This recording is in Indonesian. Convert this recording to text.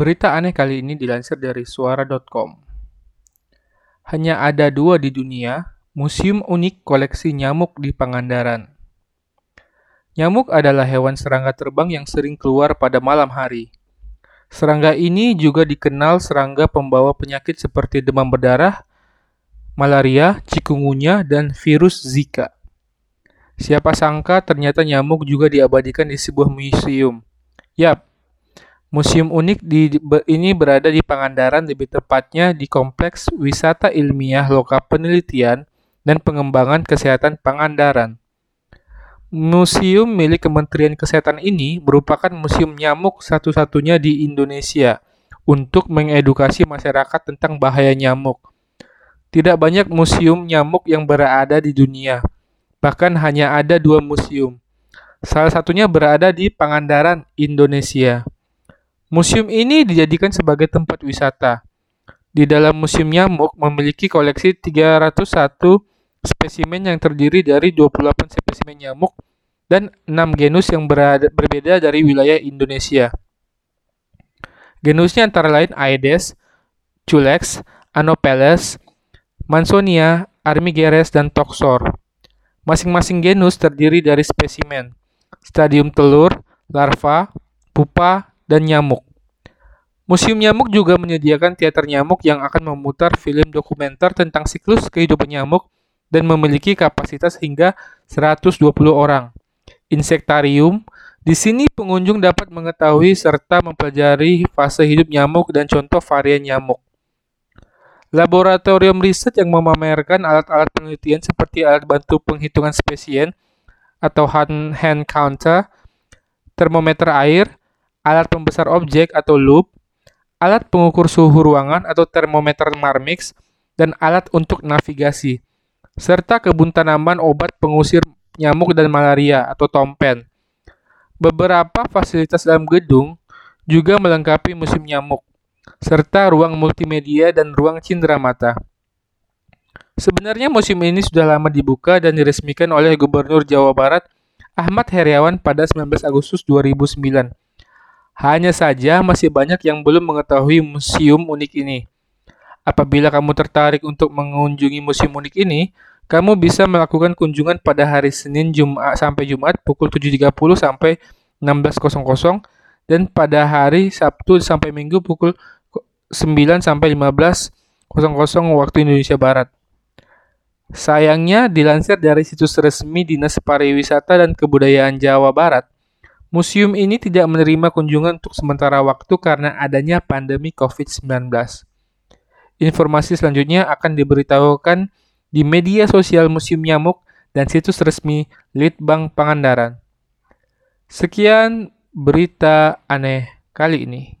Berita aneh kali ini dilansir dari suara.com. Hanya ada dua di dunia, museum unik koleksi nyamuk di Pangandaran. Nyamuk adalah hewan serangga terbang yang sering keluar pada malam hari. Serangga ini juga dikenal serangga pembawa penyakit seperti demam berdarah, malaria, cikungunya, dan virus Zika. Siapa sangka ternyata nyamuk juga diabadikan di sebuah museum. Yap, museum unik di, ini berada di Pangandaran, lebih tepatnya di Kompleks Wisata Ilmiah Loka Penelitian dan Pengembangan Kesehatan Pangandaran. Museum milik Kementerian Kesehatan ini merupakan museum nyamuk satu-satunya di Indonesia untuk mengedukasi masyarakat tentang bahaya nyamuk. Tidak banyak museum nyamuk yang berada di dunia, Bahkan hanya ada dua museum. Salah satunya berada di Pangandaran, Indonesia. Museum ini dijadikan sebagai tempat wisata. Di dalam museum nyamuk memiliki koleksi 301 spesimen yang terdiri dari 28 spesimen nyamuk dan 6 genus yang berada, berbeda dari wilayah Indonesia. Genusnya antara lain Aedes, Culex, Anopheles, Mansonia, Armigeres, dan Toxor. Masing-masing genus terdiri dari spesimen, stadium telur, larva, pupa, dan nyamuk. Museum Nyamuk juga menyediakan teater nyamuk yang akan memutar film dokumenter tentang siklus kehidupan nyamuk dan memiliki kapasitas hingga 120 orang. Insektarium, di sini pengunjung dapat mengetahui serta mempelajari fase hidup nyamuk dan contoh varian nyamuk. Laboratorium riset yang memamerkan alat-alat penelitian seperti alat bantu penghitungan spesies atau hand counter, termometer air, alat pembesar objek atau loop, alat pengukur suhu ruangan atau termometer Marmix, dan alat untuk navigasi, serta kebun tanaman obat pengusir nyamuk dan malaria atau tompen. Beberapa fasilitas dalam gedung juga melengkapi musim nyamuk serta ruang multimedia dan ruang cindera mata. Sebenarnya musim ini sudah lama dibuka dan diresmikan oleh Gubernur Jawa Barat Ahmad Heriawan pada 19 Agustus 2009. Hanya saja masih banyak yang belum mengetahui museum unik ini. Apabila kamu tertarik untuk mengunjungi museum unik ini, kamu bisa melakukan kunjungan pada hari Senin Jumat sampai Jumat pukul 7.30 sampai 16.00 dan pada hari Sabtu sampai Minggu pukul 9 sampai 15.00 waktu Indonesia Barat. Sayangnya, dilansir dari situs resmi Dinas Pariwisata dan Kebudayaan Jawa Barat, museum ini tidak menerima kunjungan untuk sementara waktu karena adanya pandemi COVID-19. Informasi selanjutnya akan diberitahukan di media sosial Museum Nyamuk dan situs resmi Litbang Pangandaran. Sekian berita aneh kali ini.